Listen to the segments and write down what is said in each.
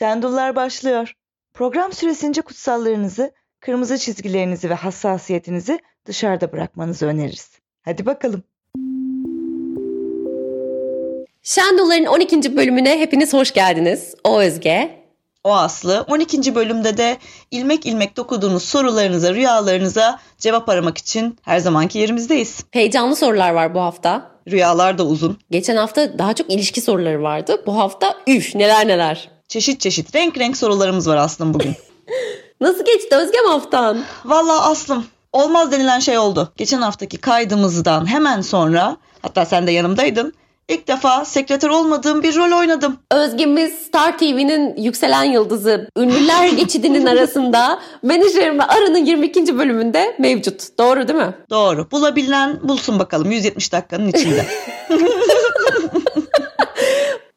Şendullar başlıyor. Program süresince kutsallarınızı, kırmızı çizgilerinizi ve hassasiyetinizi dışarıda bırakmanızı öneririz. Hadi bakalım. Şendulların 12. bölümüne hepiniz hoş geldiniz. O Özge. O Aslı. 12. bölümde de ilmek ilmek dokuduğunuz sorularınıza, rüyalarınıza cevap aramak için her zamanki yerimizdeyiz. Heyecanlı sorular var bu hafta. Rüyalar da uzun. Geçen hafta daha çok ilişki soruları vardı. Bu hafta üf neler neler. Çeşit çeşit renk renk sorularımız var Aslım bugün. Nasıl geçti Özgem haftan? Valla Aslım olmaz denilen şey oldu. Geçen haftaki kaydımızdan hemen sonra hatta sen de yanımdaydın. İlk defa sekreter olmadığım bir rol oynadım. Özgemiz Star TV'nin yükselen yıldızı Ünlüler Geçidi'nin arasında Menajerime Arı'nın 22. bölümünde mevcut. Doğru değil mi? Doğru. Bulabilen bulsun bakalım 170 dakikanın içinde.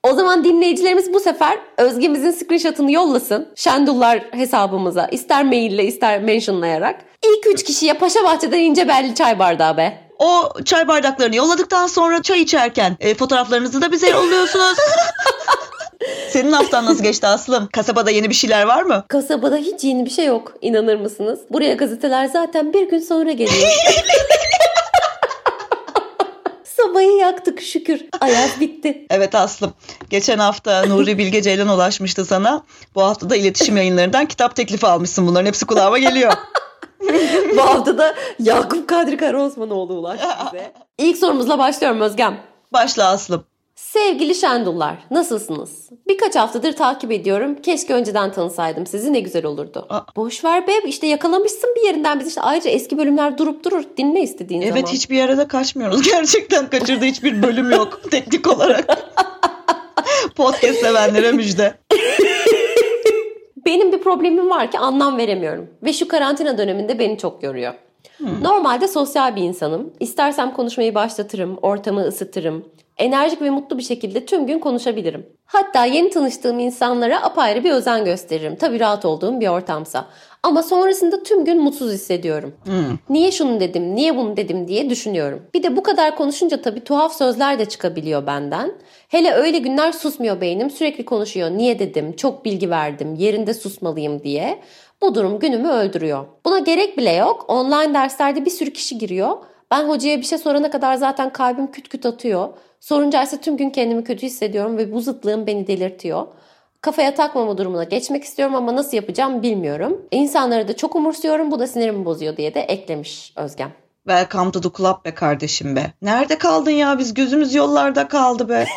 O zaman dinleyicilerimiz bu sefer Özgemizin screenshot'ını yollasın. Şendullar hesabımıza. ister maille ister mentionlayarak. İlk üç kişiye Paşa Bahçe'den ince belli çay bardağı be. O çay bardaklarını yolladıktan sonra çay içerken e, fotoğraflarınızı da bize yolluyorsunuz. Senin haftan nasıl geçti Aslım? Kasabada yeni bir şeyler var mı? Kasabada hiç yeni bir şey yok. İnanır mısınız? Buraya gazeteler zaten bir gün sonra geliyor. Sabahı yaktık şükür. Ayaz bitti. Evet Aslım. Geçen hafta Nuri Bilge Ceylan ulaşmıştı sana. Bu hafta da iletişim yayınlarından kitap teklifi almışsın. Bunların hepsi kulağıma geliyor. Bu hafta da Yakup Kadri Karaosmanoğlu ulaştı bize. İlk sorumuzla başlıyorum Özgem. Başla Aslım. Sevgili Şendullar, nasılsınız? Birkaç haftadır takip ediyorum. Keşke önceden tanısaydım sizi ne güzel olurdu. Aa. Boş ver be işte yakalamışsın bir yerinden biz işte ayrıca eski bölümler durup durur. Dinle istediğin Evet zaman. hiçbir yere de kaçmıyoruz. Gerçekten kaçırdığı hiçbir bölüm yok teknik olarak. Podcast sevenlere müjde. Benim bir problemim var ki anlam veremiyorum. Ve şu karantina döneminde beni çok yoruyor. Normalde sosyal bir insanım. İstersem konuşmayı başlatırım, ortamı ısıtırım. Enerjik ve mutlu bir şekilde tüm gün konuşabilirim. Hatta yeni tanıştığım insanlara apayrı bir özen gösteririm. Tabii rahat olduğum bir ortamsa. Ama sonrasında tüm gün mutsuz hissediyorum. Niye şunu dedim, niye bunu dedim diye düşünüyorum. Bir de bu kadar konuşunca tabii tuhaf sözler de çıkabiliyor benden. Hele öyle günler susmuyor beynim. Sürekli konuşuyor. Niye dedim, çok bilgi verdim, yerinde susmalıyım diye. Bu durum günümü öldürüyor. Buna gerek bile yok. Online derslerde bir sürü kişi giriyor. Ben hocaya bir şey sorana kadar zaten kalbim küt küt atıyor. Sorunca ise tüm gün kendimi kötü hissediyorum ve bu zıtlığım beni delirtiyor. Kafaya takmama durumuna geçmek istiyorum ama nasıl yapacağım bilmiyorum. İnsanları da çok umursuyorum bu da sinirimi bozuyor diye de eklemiş Özgem. Welcome to the club be kardeşim be. Nerede kaldın ya biz gözümüz yollarda kaldı be.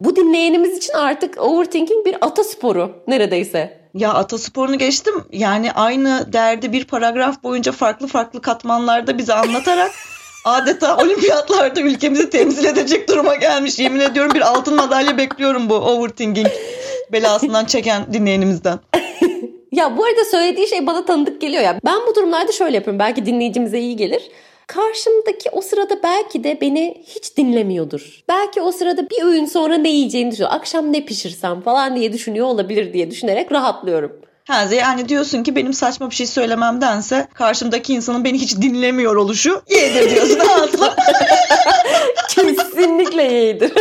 Bu dinleyenimiz için artık overthinking bir atasporu neredeyse. Ya atasporunu geçtim. Yani aynı derdi bir paragraf boyunca farklı farklı katmanlarda bize anlatarak adeta olimpiyatlarda ülkemizi temsil edecek duruma gelmiş. Yemin ediyorum bir altın madalya bekliyorum bu overthinking belasından çeken dinleyenimizden. Ya bu arada söylediği şey bana tanıdık geliyor ya. Ben bu durumlarda şöyle yapıyorum. Belki dinleyicimize iyi gelir. Karşımdaki o sırada belki de beni hiç dinlemiyordur. Belki o sırada bir öğün sonra ne yiyeceğini düşünüyor. Akşam ne pişirsem falan diye düşünüyor olabilir diye düşünerek rahatlıyorum. Ha yani diyorsun ki benim saçma bir şey söylememdense karşımdaki insanın beni hiç dinlemiyor oluşu yedir diyorsun Aslı. Kesinlikle yeğdir.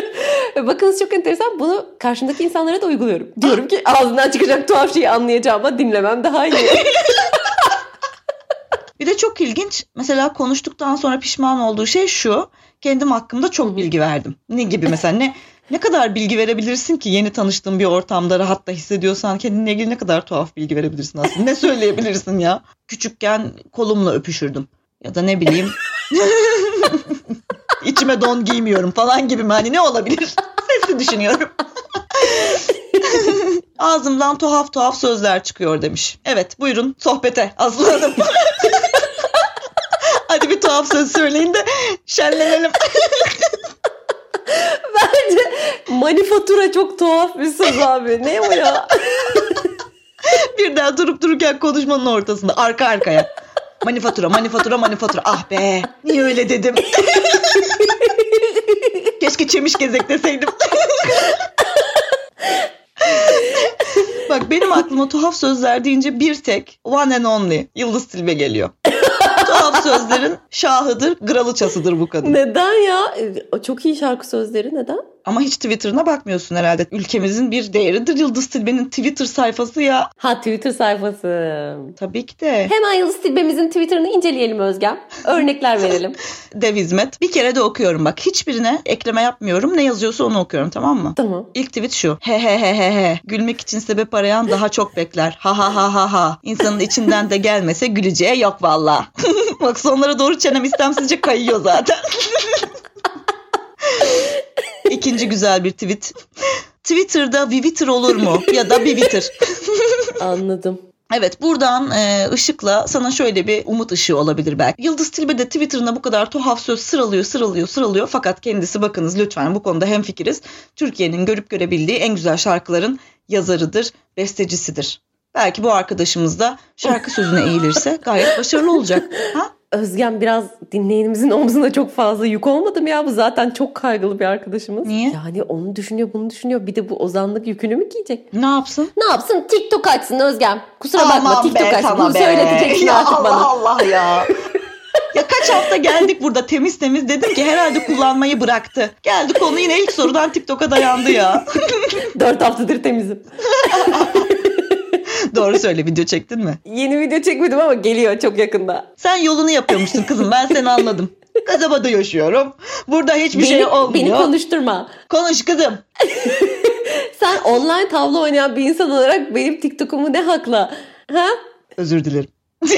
Bakınız çok enteresan. Bunu karşımdaki insanlara da uyguluyorum. Diyorum ki ağzından çıkacak tuhaf şeyi anlayacağıma dinlemem daha iyi. Bir de çok ilginç. Mesela konuştuktan sonra pişman olduğu şey şu. Kendim hakkımda çok bilgi verdim. Ne gibi mesela ne ne kadar bilgi verebilirsin ki yeni tanıştığın bir ortamda rahat da hissediyorsan kendinle ilgili ne kadar tuhaf bilgi verebilirsin aslında. Ne söyleyebilirsin ya? Küçükken kolumla öpüşürdüm. Ya da ne bileyim içime don giymiyorum falan gibi? Hani ne olabilir? Sesli düşünüyorum. Ağzımdan tuhaf tuhaf sözler çıkıyor demiş. Evet buyurun sohbete Aslı Hanım. Hadi bir tuhaf söz söyleyin de şenlenelim. Bence manifatura çok tuhaf bir söz abi. Ne o ya? Birden durup dururken konuşmanın ortasında arka arkaya. Manifatura, manifatura, manifatura. Ah be, niye öyle dedim? Keşke çemiş gezek deseydim. Bak benim aklıma tuhaf sözler deyince bir tek one and only Yıldız Tilbe geliyor. Tuhaf sözlerin şahıdır, kralıçasıdır bu kadın. Neden ya? E, Çok iyi şarkı sözleri neden? Ama hiç Twitter'ına bakmıyorsun herhalde. Ülkemizin bir değeridir Yıldız Tilbe'nin Twitter sayfası ya. Ha Twitter sayfası. Tabii ki de. Hemen Yıldız Tilbe'mizin Twitter'ını inceleyelim Özgem. Örnekler verelim. Dev hizmet. Bir kere de okuyorum bak. Hiçbirine ekleme yapmıyorum. Ne yazıyorsa onu okuyorum tamam mı? tamam. İlk tweet şu. He he he he he. Gülmek için sebep arayan daha çok bekler. Ha ha ha ha ha. İnsanın içinden de gelmese güleceği yok valla. bak sonlara doğru çenem istemsizce kayıyor zaten. İkinci güzel bir tweet. Twitter'da Vivitter olur mu? Ya da Biviter. Anladım. Evet buradan e, ışıkla sana şöyle bir umut ışığı olabilir belki. Yıldız Tilbe de Twitter'ına bu kadar tuhaf söz sıralıyor sıralıyor sıralıyor. Fakat kendisi bakınız lütfen bu konuda hemfikiriz. Türkiye'nin görüp görebildiği en güzel şarkıların yazarıdır, bestecisidir. Belki bu arkadaşımız da şarkı sözüne eğilirse gayet başarılı olacak. Ha? Özgem biraz dinleyenimizin omzuna çok fazla yük olmadı mı ya? Bu zaten çok kaygılı bir arkadaşımız. Niye? Yani onu düşünüyor bunu düşünüyor. Bir de bu ozanlık yükünü mü giyecek? Ne yapsın? Ne yapsın? TikTok açsın Özgem. Kusura bakma Aman TikTok be, açsın. Bunu be. söyleteceksin ya artık Allah bana. Allah ya. Ya kaç hafta geldik burada temiz temiz dedim ki herhalde kullanmayı bıraktı. Geldi konu yine ilk sorudan TikTok'a dayandı ya. Dört haftadır temizim. Doğru söyle video çektin mi? Yeni video çekmedim ama geliyor çok yakında. Sen yolunu yapıyormuşsun kızım ben seni anladım. Kasabada yaşıyorum. Burada hiçbir beni, şey olmuyor. beni konuşturma. Konuş kızım. Sen online tavla oynayan bir insan olarak benim TikTok'umu ne hakla? Ha? Özür dilerim.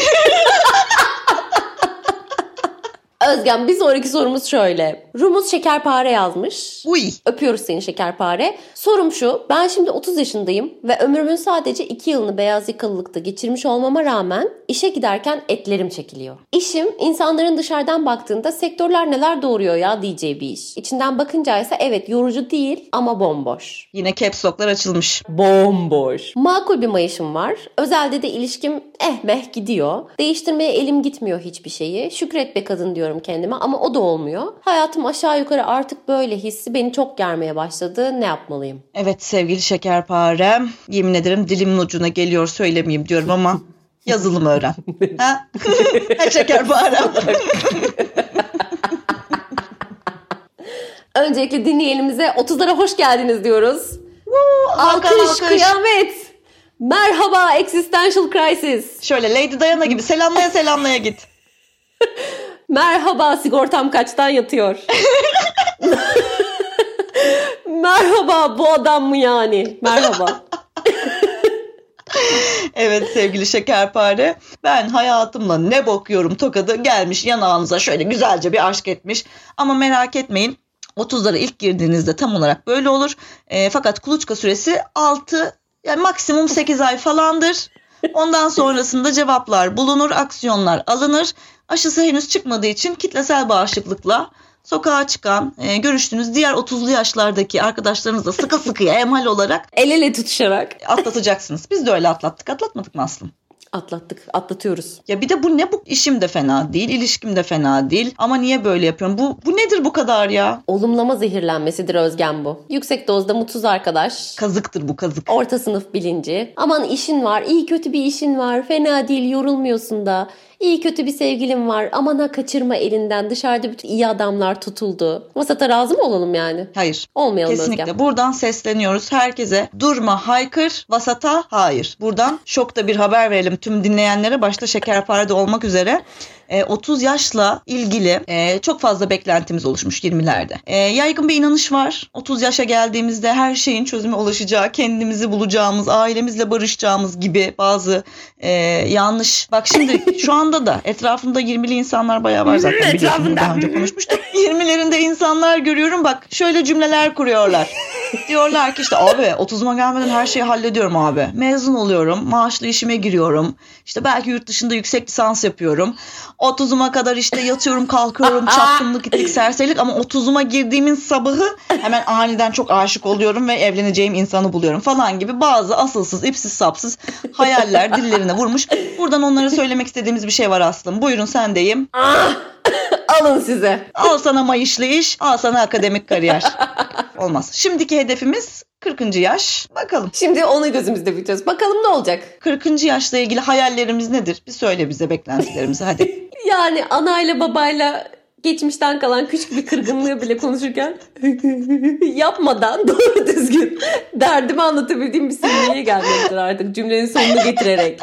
Özgen bir sonraki sorumuz şöyle. Rumuz şekerpare yazmış. Uy. Öpüyoruz seni şekerpare. Sorum şu. Ben şimdi 30 yaşındayım ve ömrümün sadece 2 yılını beyaz yakalılıkta geçirmiş olmama rağmen işe giderken etlerim çekiliyor. İşim insanların dışarıdan baktığında sektörler neler doğuruyor ya diyeceği bir iş. İçinden bakınca ise evet yorucu değil ama bomboş. Yine caps lock'lar açılmış. Bomboş. Makul bir mayışım var. Özelde de ilişkim eh meh gidiyor. Değiştirmeye elim gitmiyor hiçbir şeyi. Şükret be kadın diyorum kendime ama o da olmuyor. Hayatım aşağı yukarı artık böyle hissi beni çok germeye başladı. Ne yapmalıyım? Evet sevgili şekerparem. Yemin ederim dilimin ucuna geliyor söylemeyeyim diyorum ama yazılım öğren. ha? ha şekerparem. Öncelikle dinleyenimize 30'lara hoş geldiniz diyoruz. Hakan Alkış, alkış. kıyamet. Merhaba Existential Crisis. Şöyle Lady Diana gibi selamlaya selamlaya git. Merhaba sigortam kaçtan yatıyor? Merhaba bu adam mı yani? Merhaba. Evet sevgili şekerpare. Ben hayatımla ne bakıyorum tokadı gelmiş yanağınıza şöyle güzelce bir aşk etmiş. Ama merak etmeyin 30'lara ilk girdiğinizde tam olarak böyle olur. E, fakat kuluçka süresi 6 yani maksimum 8 ay falandır. Ondan sonrasında cevaplar bulunur, aksiyonlar alınır. Aşısı henüz çıkmadığı için kitlesel bağışıklıkla sokağa çıkan, e, görüştüğünüz diğer 30'lu yaşlardaki arkadaşlarınızla sıkı sıkıya emhal olarak El ele tutuşarak atlatacaksınız. Biz de öyle atlattık. Atlatmadık mı Aslım? Atlattık, atlatıyoruz. Ya bir de bu ne bu işim de fena değil, ilişkim de fena değil. Ama niye böyle yapıyorum? Bu bu nedir bu kadar ya? Olumlama zehirlenmesidir Özgen bu. Yüksek dozda mutsuz arkadaş. Kazıktır bu kazık. Orta sınıf bilinci. Aman işin var, iyi kötü bir işin var, fena değil yorulmuyorsun da. İyi kötü bir sevgilin var, aman ha kaçırma elinden. Dışarıda bütün iyi adamlar tutuldu. Vasata razı mı olalım yani? Hayır. Olmayalım Kesinlikle. Özgen. Buradan sesleniyoruz herkese. Durma, haykır, vasata hayır. Buradan şokta bir haber verelim tüm dinleyenlere. Başta şekerparede olmak üzere. E, 30 yaşla ilgili e, çok fazla beklentimiz oluşmuş 20'lerde. E, yaygın bir inanış var. 30 yaşa geldiğimizde her şeyin çözüme ulaşacağı, kendimizi bulacağımız, ailemizle barışacağımız gibi bazı e, yanlış. Bak şimdi şu anda da etrafımda 20'li insanlar bayağı var zaten biliyorsun. bunu Daha önce konuşmuştuk. 20'lerinde insanlar görüyorum bak şöyle cümleler kuruyorlar. Diyorlar ki işte abi 30'uma gelmeden her şeyi hallediyorum abi. Mezun oluyorum, maaşlı işime giriyorum. İşte belki yurt dışında yüksek lisans yapıyorum. 30'uma kadar işte yatıyorum, kalkıyorum, çapkınlık, itlik, serserilik ama 30'uma girdiğimin sabahı hemen aniden çok aşık oluyorum ve evleneceğim insanı buluyorum falan gibi bazı asılsız, ipsiz sapsız hayaller dillerine vurmuş. Buradan onlara söylemek istediğimiz bir şey var aslında. Buyurun sendeyim. Alın size. Al sana mayışlı iş, al sana akademik kariyer. Olmaz. Şimdiki hedefimiz 40. yaş. Bakalım. Şimdi onu gözümüzde büyüteceğiz. Bakalım ne olacak? 40. yaşla ilgili hayallerimiz nedir? Bir söyle bize beklentilerimizi hadi. Yani anayla babayla geçmişten kalan küçük bir kırgınlığı bile konuşurken yapmadan doğru düzgün derdimi anlatabildiğim bir seviyeye gelmektir artık cümlenin sonunu getirerek.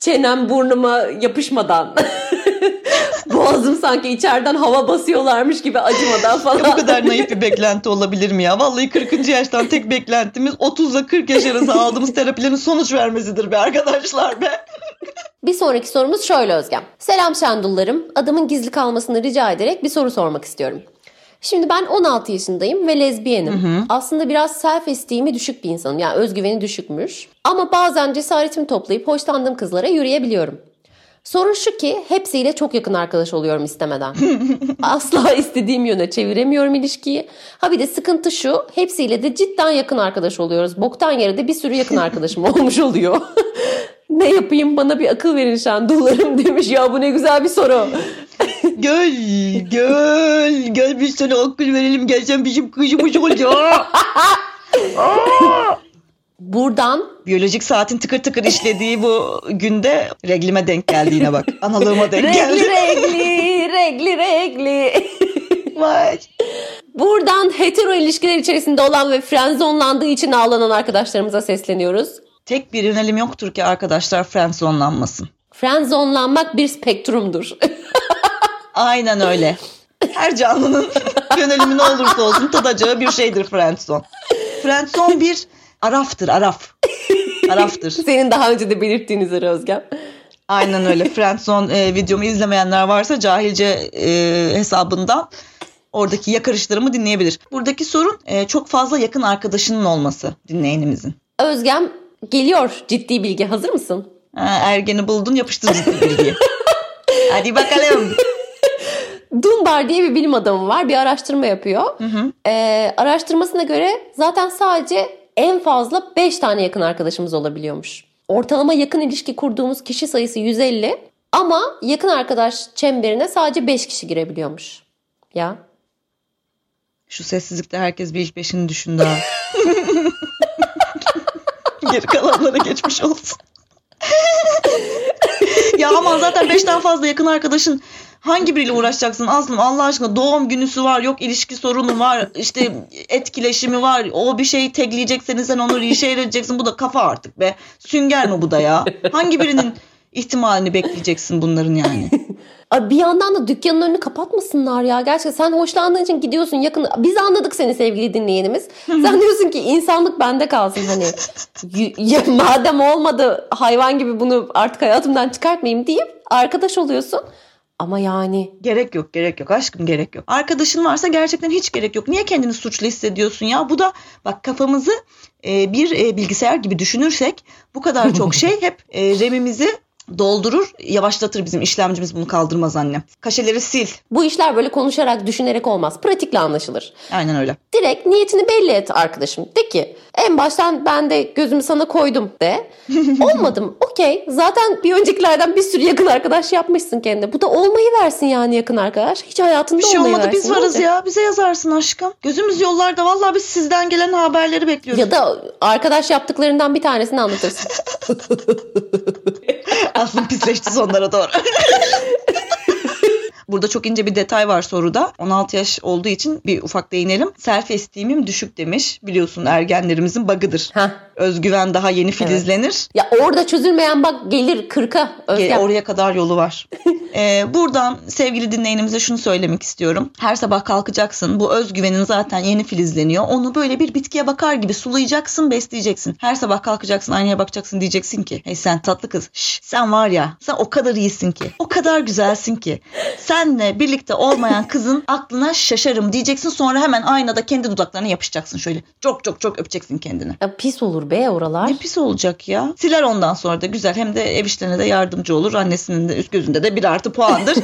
Çenem burnuma yapışmadan. Boğazım sanki içeriden hava basıyorlarmış gibi acımadan falan. Bu kadar naif bir beklenti olabilir mi ya? Vallahi 40. yaştan tek beklentimiz 30 ile 40 yaş arası aldığımız terapilerin sonuç vermesidir be arkadaşlar be. Bir sonraki sorumuz şöyle Özgem. Selam şendullarım. Adımın gizli kalmasını rica ederek bir soru sormak istiyorum. Şimdi ben 16 yaşındayım ve lezbiyenim. Hı hı. Aslında biraz self esteem'i düşük bir insanım. Yani özgüveni düşükmüş. Ama bazen cesaretimi toplayıp hoşlandığım kızlara yürüyebiliyorum. Sorun şu ki hepsiyle çok yakın arkadaş oluyorum istemeden. Asla istediğim yöne çeviremiyorum ilişkiyi. Ha bir de sıkıntı şu hepsiyle de cidden yakın arkadaş oluyoruz. Boktan yere de bir sürü yakın arkadaşım olmuş oluyor. ne yapayım bana bir akıl verin şendullarım demiş. Ya bu ne güzel bir soru. gel gel gel biz sana akıl verelim gelsen bizim kızımız olacak. Buradan biyolojik saatin tıkır tıkır işlediği bu günde reglime denk geldiğine bak. Analığıma denk geldi. regli regli regli regli. Vay. Buradan hetero ilişkiler içerisinde olan ve frenzonlandığı için ağlanan arkadaşlarımıza sesleniyoruz. Tek bir yönelim yoktur ki arkadaşlar frenzonlanmasın. Frenzonlanmak bir spektrumdur. Aynen öyle. Her canlının yönelimi ne olursa olsun tadacağı bir şeydir friendzone. Friendzone bir araftır araf. Araftır. Senin daha önce de belirttiğin üzere Özgem. Aynen öyle. Friendzone e, videomu izlemeyenler varsa cahilce e, hesabından oradaki yakarışlarımı dinleyebilir. Buradaki sorun e, çok fazla yakın arkadaşının olması dinleyenimizin. Özgem geliyor ciddi bilgi. Hazır mısın? Ha, ergeni buldun yapıştır ciddi bilgiyi. Hadi bakalım. Dunbar diye bir bilim adamı var. Bir araştırma yapıyor. Hı hı. Ee, araştırmasına göre zaten sadece en fazla 5 tane yakın arkadaşımız olabiliyormuş. Ortalama yakın ilişki kurduğumuz kişi sayısı 150 ama yakın arkadaş çemberine sadece 5 kişi girebiliyormuş. Ya. Şu sessizlikte herkes bir iş peşini düşündü ha. Geri kalanlara geçmiş olsun. ya ama zaten beşten fazla yakın arkadaşın hangi biriyle uğraşacaksın Aslım Allah aşkına doğum günüsü var yok ilişki sorunu var işte etkileşimi var o bir şeyi tekleyeceksen sen onu rişe edeceksin bu da kafa artık be sünger mi bu da ya hangi birinin ihtimalini bekleyeceksin bunların yani. bir yandan da dükkanın önünü kapatmasınlar ya. Gerçekten sen hoşlandığın için gidiyorsun yakın. Biz anladık seni sevgili dinleyenimiz. sen diyorsun ki insanlık bende kalsın hani. ya, madem olmadı hayvan gibi bunu artık hayatımdan çıkartmayayım deyip arkadaş oluyorsun. Ama yani. Gerek yok gerek yok aşkım gerek yok. Arkadaşın varsa gerçekten hiç gerek yok. Niye kendini suçlu hissediyorsun ya? Bu da bak kafamızı e, bir e, bilgisayar gibi düşünürsek bu kadar çok şey hep e, RAM'imizi doldurur, yavaşlatır bizim işlemcimiz bunu kaldırmaz anne. Kaşeleri sil. Bu işler böyle konuşarak, düşünerek olmaz. Pratikle anlaşılır. Aynen öyle. Direkt niyetini belli et arkadaşım. De ki en baştan ben de gözümü sana koydum de. Olmadım. Okey. Zaten bir öncekilerden bir sürü yakın arkadaş yapmışsın kendine. Bu da olmayı versin yani yakın arkadaş. Hiç hayatında bir şey olmayı olmadı versin. biz varız ya. Bize yazarsın aşkım. Gözümüz yollarda. Vallahi biz sizden gelen haberleri bekliyoruz. Ya da arkadaş yaptıklarından bir tanesini anlatırsın. Aslında pisleşti sonlara doğru. Burada çok ince bir detay var soruda. 16 yaş olduğu için bir ufak değinelim. Self esteem'im düşük demiş. Biliyorsun ergenlerimizin bug'ıdır. Heh. Özgüven daha yeni filizlenir. Evet. Ya orada çözülmeyen bak gelir 40'a. Gel, oraya kadar yolu var. ee, buradan sevgili dinleyenimize şunu söylemek istiyorum. Her sabah kalkacaksın. Bu özgüvenin zaten yeni filizleniyor. Onu böyle bir bitkiye bakar gibi sulayacaksın, besleyeceksin. Her sabah kalkacaksın, aynaya bakacaksın diyeceksin ki hey sen tatlı kız. Şş, sen var ya sen o kadar iyisin ki. O kadar güzelsin ki. Senle birlikte olmayan kızın aklına şaşarım diyeceksin. Sonra hemen aynada kendi dudaklarına yapışacaksın şöyle. Çok çok çok öpeceksin kendini. Ya pis olur be oralar. Ne pis olacak ya. Siler ondan sonra da güzel. Hem de ev işlerine de yardımcı olur. Annesinin de üst gözünde de bir artı puandır.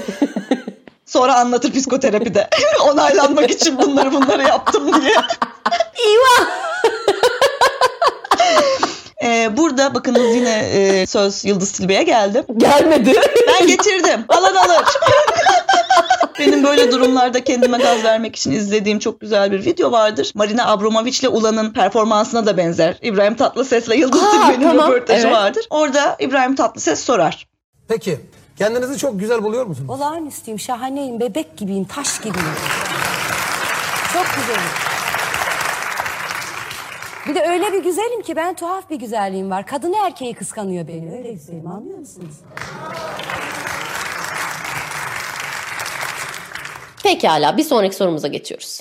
Sonra anlatır psikoterapide. Onaylanmak için bunları bunları yaptım diye. İva. Ee, burada bakınız yine e, söz Yıldız Tilbe'ye geldi. Gelmedi. Ben getirdim. Alan alır. Benim böyle durumlarda kendime gaz vermek için izlediğim çok güzel bir video vardır. Marina Abramovic ile Ulan'ın performansına da benzer. İbrahim Tatlıses ile Yıldız Tilbe'nin tamam, röportajı evet. vardır. Orada İbrahim Tatlıses sorar. Peki Kendinizi çok güzel buluyor musunuz? Olağanüstüyüm, şahaneyim, bebek gibiyim, taş gibiyim. Çok güzelim. Bir de öyle bir güzelim ki ben tuhaf bir güzelliğim var. Kadını erkeği kıskanıyor beni. Öyle güzelim anlıyor musunuz? Pekala bir sonraki sorumuza geçiyoruz.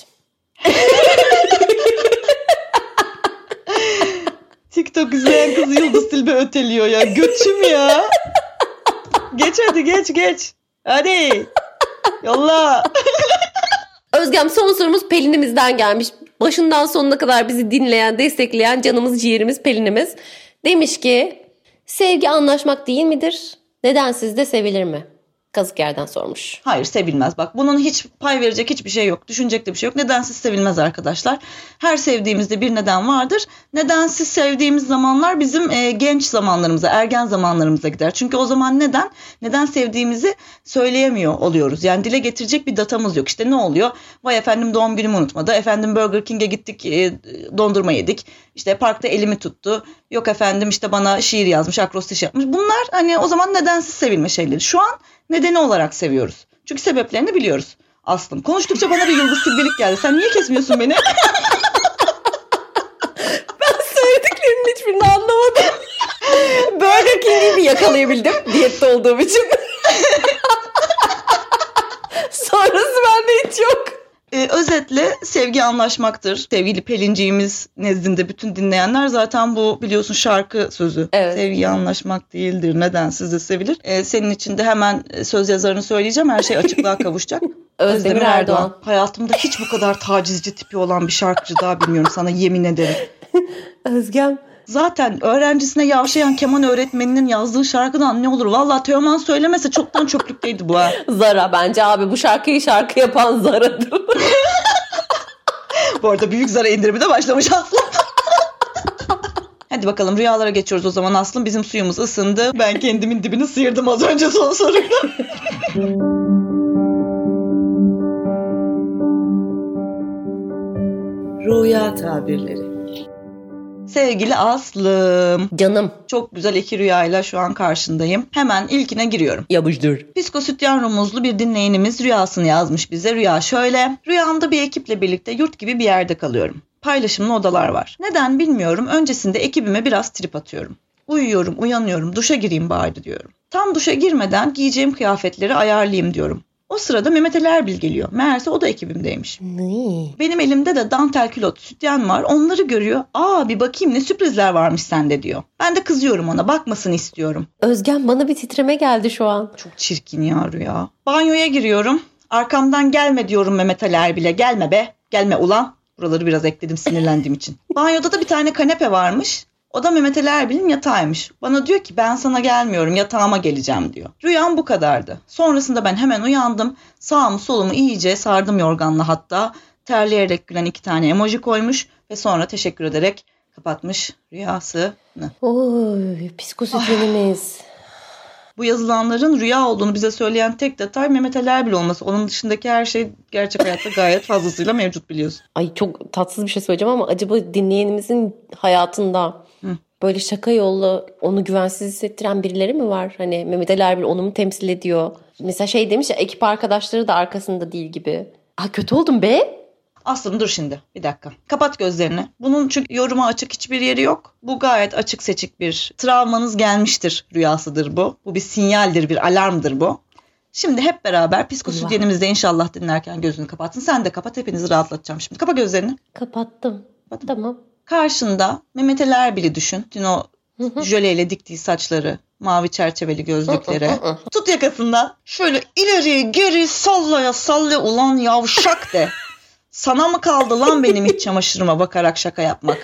TikTok izleyen kız Yıldız Tilbe öteliyor ya. Göçüm ya. geç hadi geç geç. Hadi. Yolla. Özgem son sorumuz Pelin'imizden gelmiş. Başından sonuna kadar bizi dinleyen, destekleyen canımız ciğerimiz Pelin'imiz. Demiş ki sevgi anlaşmak değil midir? Neden sizde sevilir mi? Kazık yerden sormuş. Hayır sevilmez. Bak bunun hiç pay verecek hiçbir şey yok. Düşünecek de bir şey yok. Nedensiz sevilmez arkadaşlar. Her sevdiğimizde bir neden vardır. Nedensiz sevdiğimiz zamanlar bizim e, genç zamanlarımıza, ergen zamanlarımıza gider. Çünkü o zaman neden? Neden sevdiğimizi söyleyemiyor oluyoruz. Yani dile getirecek bir datamız yok. İşte ne oluyor? Vay efendim doğum günümü unutmadı. Efendim Burger King'e gittik e, dondurma yedik. İşte parkta elimi tuttu. Yok efendim işte bana şiir yazmış, akrostiş yapmış. Bunlar hani o zaman nedensiz sevilme şeyleri. Şu an nedeni olarak seviyoruz. Çünkü sebeplerini biliyoruz. Aslım. Konuştukça bana bir yıldız tilbelik geldi. Sen niye kesmiyorsun beni? Söylediklerinin hiçbirini anlamadım. Burger King'i bir yakalayabildim diyette olduğum için. Sonrası bende hiç yok. Ee, özetle sevgi anlaşmaktır. Sevgili Pelinciğimiz nezdinde bütün dinleyenler zaten bu biliyorsun şarkı sözü. Evet. Sevgi anlaşmak değildir. Neden sizi sevilir? Ee, senin için de hemen söz yazarını söyleyeceğim. Her şey açıklığa kavuşacak. Özdemir Erdoğan. Hayatımda hiç bu kadar tacizci tipi olan bir şarkıcı daha bilmiyorum sana yemin ederim. Özgem. Zaten öğrencisine yavşayan keman öğretmeninin yazdığı şarkıdan ne olur? Vallahi Teoman söylemese çoktan çöplükteydi bu ha. Zara bence abi bu şarkıyı şarkı yapan Zara'dır. Bu arada büyük zara indirimi de başlamış Aslı. Hadi bakalım rüyalara geçiyoruz o zaman Aslım. Bizim suyumuz ısındı. Ben kendimin dibini sıyırdım az önce son soruyla. Rüya tabirleri. Sevgili Aslım. Canım. Çok güzel iki rüyayla şu an karşındayım. Hemen ilkine giriyorum. Yapıştır. Psikosütyen rumuzlu bir dinleyenimiz rüyasını yazmış bize. Rüya şöyle. Rüyamda bir ekiple birlikte yurt gibi bir yerde kalıyorum. Paylaşımlı odalar var. Neden bilmiyorum. Öncesinde ekibime biraz trip atıyorum. Uyuyorum, uyanıyorum, duşa gireyim bari diyorum. Tam duşa girmeden giyeceğim kıyafetleri ayarlayayım diyorum. O sırada Mehmet Ali Erbil geliyor. Meğerse o da ekibimdeymiş. Ne? Benim elimde de dantel külot sütyen var. Onları görüyor. Aa bir bakayım ne sürprizler varmış sende diyor. Ben de kızıyorum ona. Bakmasını istiyorum. Özgem bana bir titreme geldi şu an. Çok çirkin ya rüya. Banyoya giriyorum. Arkamdan gelme diyorum Mehmet Ali Erbil'e. Gelme be. Gelme ulan. Buraları biraz ekledim sinirlendiğim için. Banyoda da bir tane kanepe varmış. O da Mehmet Ali Erbil'in yatağıymış. Bana diyor ki ben sana gelmiyorum yatağıma geleceğim diyor. Rüyam bu kadardı. Sonrasında ben hemen uyandım. Sağımı solumu iyice sardım yorganla hatta. Terleyerek gülen iki tane emoji koymuş ve sonra teşekkür ederek kapatmış rüyasını. Oy psikosütyenimiz. Bu yazılanların rüya olduğunu bize söyleyen tek detay Mehmet Ali Erbil olması. Onun dışındaki her şey gerçek hayatta gayet fazlasıyla mevcut biliyorsun. Ay çok tatsız bir şey söyleyeceğim ama acaba dinleyenimizin hayatında. Böyle şaka yolla onu güvensiz hissettiren birileri mi var? Hani Mehmet Ali Erbil onu mu temsil ediyor? Mesela şey demiş ya ekip arkadaşları da arkasında değil gibi. Aa kötü oldum be. Aslım dur şimdi bir dakika. Kapat gözlerini. Bunun çünkü yoruma açık hiçbir yeri yok. Bu gayet açık seçik bir travmanız gelmiştir rüyasıdır bu. Bu bir sinyaldir, bir alarmdır bu. Şimdi hep beraber psikosütyenimizde inşallah dinlerken gözünü kapatsın. Sen de kapat hepinizi rahatlatacağım şimdi. Kapa gözlerini. Kapattım. Tamam. Karşında Mehmet Ali Erbil'i düşün. Dün o jöleyle diktiği saçları, mavi çerçeveli gözlükleri. Tut yakasından. Şöyle ileri geri sallaya sallaya ulan yavşak de. Sana mı kaldı lan benim iç çamaşırıma bakarak şaka yapmak?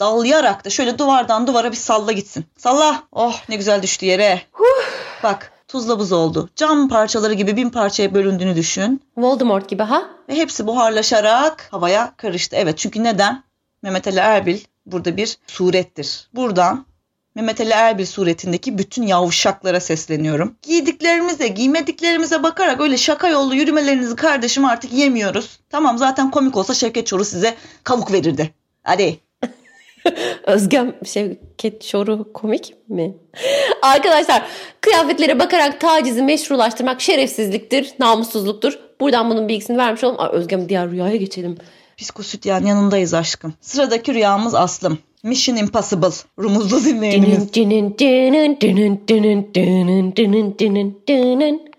Dallayarak da şöyle duvardan duvara bir salla gitsin. Salla. Oh ne güzel düştü yere. Bak tuzla buz oldu. Cam parçaları gibi bin parçaya bölündüğünü düşün. Voldemort gibi ha? Ve hepsi buharlaşarak havaya karıştı. Evet çünkü neden? Mehmet Ali Erbil burada bir surettir. Buradan Mehmet Ali Erbil suretindeki bütün yavşaklara sesleniyorum. Giydiklerimize, giymediklerimize bakarak öyle şaka yollu yürümelerinizi kardeşim artık yemiyoruz. Tamam zaten komik olsa Şevket Çoruh size kavuk verirdi. Hadi. Özgem Şevket Şoru komik mi? Arkadaşlar kıyafetlere bakarak tacizi meşrulaştırmak şerefsizliktir, namussuzluktur. Buradan bunun bilgisini vermiş olalım. Aa, Özgem diğer rüyaya geçelim. Psikosütyen yanındayız aşkım. Sıradaki rüyamız Aslım. Mission Impossible. Rumuzlu dinleyenimiz.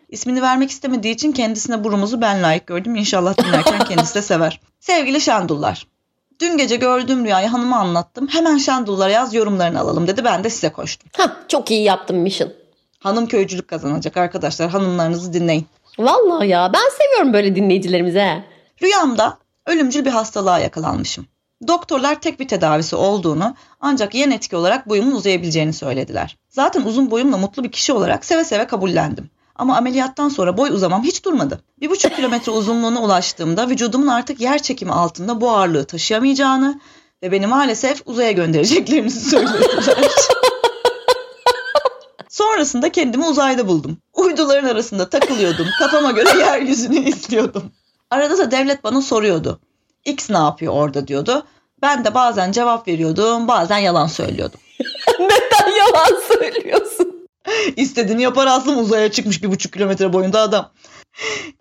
İsmini vermek istemediği için kendisine bu rumuzu ben layık gördüm. İnşallah dinlerken kendisi de sever. Sevgili Şendullar. Dün gece gördüğüm rüyayı hanıma anlattım. Hemen Şendullara yaz yorumlarını alalım dedi. Ben de size koştum. Hah, çok iyi yaptım mission. Hanım köycülük kazanacak arkadaşlar. Hanımlarınızı dinleyin. Vallahi ya ben seviyorum böyle dinleyicilerimize. Rüyamda ölümcül bir hastalığa yakalanmışım. Doktorlar tek bir tedavisi olduğunu ancak yan etki olarak boyumun uzayabileceğini söylediler. Zaten uzun boyumla mutlu bir kişi olarak seve seve kabullendim. Ama ameliyattan sonra boy uzamam hiç durmadı. Bir buçuk kilometre uzunluğuna ulaştığımda vücudumun artık yer çekimi altında bu ağırlığı taşıyamayacağını ve beni maalesef uzaya göndereceklerini söylediler. Sonrasında kendimi uzayda buldum. Uyduların arasında takılıyordum. Kafama göre yeryüzünü izliyordum. Arada da devlet bana soruyordu. X ne yapıyor orada diyordu. Ben de bazen cevap veriyordum, bazen yalan söylüyordum. Neden yalan söylüyorsun? İstediğini yapar aslında uzaya çıkmış bir buçuk kilometre boyunda adam.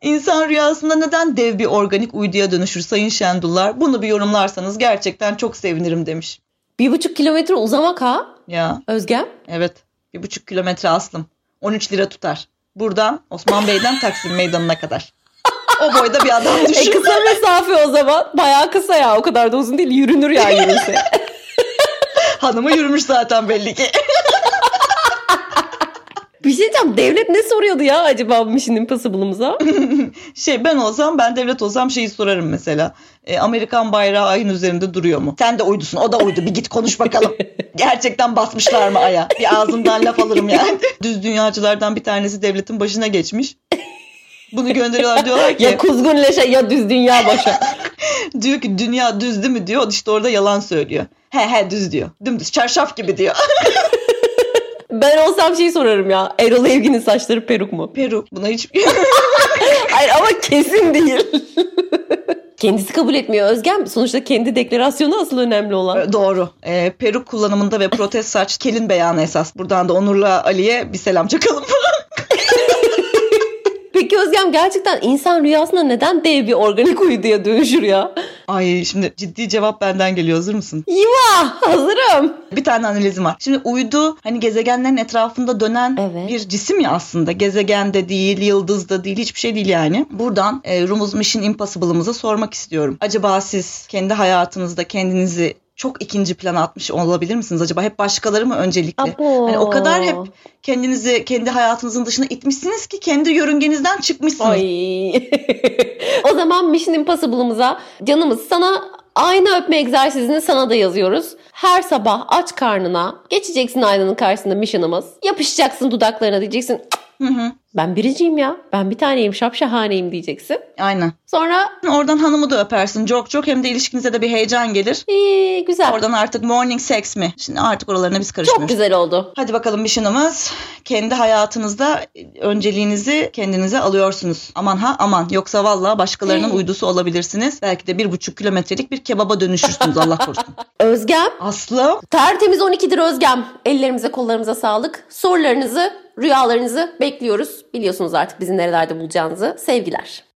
İnsan rüyasında neden dev bir organik uyduya dönüşür Sayın Şendullar? Bunu bir yorumlarsanız gerçekten çok sevinirim demiş. Bir buçuk kilometre uzamak ha Ya Özgem. evet bir buçuk kilometre aslım. 13 lira tutar. Buradan Osman Bey'den Taksim Meydanı'na kadar. O boyda bir adam E düşün. kısa mesafe o zaman. Bayağı kısa ya. O kadar da uzun değil. Yürünür ya yürünse. Hanımı yürümüş zaten belli ki. bir şey diyeceğim. Devlet ne soruyordu ya acaba Mission Impossible'ımıza? Şey ben olsam ben devlet olsam şeyi sorarım mesela. E, Amerikan bayrağı ayın üzerinde duruyor mu? Sen de uydusun o da uydu bir git konuş bakalım. Gerçekten basmışlar mı aya? Bir ağzımdan laf alırım yani. Düz dünyacılardan bir tanesi devletin başına geçmiş. Bunu gönderiyorlar diyorlar ki ya kuzgun leşe ya düz dünya başa. diyor ki dünya düz değil mi diyor. İşte orada yalan söylüyor. He he düz diyor. Dümdüz çarşaf gibi diyor. Ben olsam şey sorarım ya. Erol Evgin'in saçları peruk mu? Peru buna hiç Hayır ama kesin değil. Kendisi kabul etmiyor Özgem. Sonuçta kendi deklarasyonu asıl önemli olan. Doğru. Ee, peruk kullanımında ve protez saç kelin beyanı esas. Buradan da Onur'la Ali'ye bir selam çakalım. Peki Özgem gerçekten insan rüyasında neden dev bir organik uyduya dönüşür ya? Ay şimdi ciddi cevap benden geliyor. Hazır mısın? Yuva hazırım. Bir tane analizim var. Şimdi uydu hani gezegenlerin etrafında dönen Evet. bir cisim ya aslında. Gezegen de değil, yıldız da değil, hiçbir şey değil yani. Buradan e, Rumuz Mission Impossible'ımıza sormak istiyorum. Acaba siz kendi hayatınızda kendinizi çok ikinci plana atmış olabilir misiniz acaba? Hep başkaları mı öncelikli? Abo. Hani o kadar hep kendinizi kendi hayatınızın dışına itmişsiniz ki kendi yörüngenizden çıkmışsınız. Ay. o zaman Mission Impossible'ımıza canımız sana ayna öpme egzersizini sana da yazıyoruz. Her sabah aç karnına geçeceksin aynanın karşısında mission'ımız. Yapışacaksın dudaklarına diyeceksin. "Cık, Hı hı. Ben biriciyim ya. Ben bir taneyim şapşahaneyim diyeceksin. Aynen. Sonra Oradan hanımı da öpersin çok çok hem de ilişkinize de bir heyecan gelir. ee, güzel. Oradan artık morning sex mi? Şimdi artık oralarına biz Çok karışmıyoruz. güzel oldu. Hadi bakalım mission'ımız. Kendi hayatınızda önceliğinizi kendinize alıyorsunuz. Aman ha aman. Yoksa vallahi başkalarının uydusu olabilirsiniz. Belki de bir buçuk kilometrelik bir kebaba dönüşürsünüz Allah korusun. Özgem. Aslım. Tertemiz 12'dir Özgem. Ellerimize kollarımıza sağlık. Sorularınızı, rüyalarınızı bekliyoruz. Biliyorsunuz artık bizi nerelerde bulacağınızı. Sevgiler.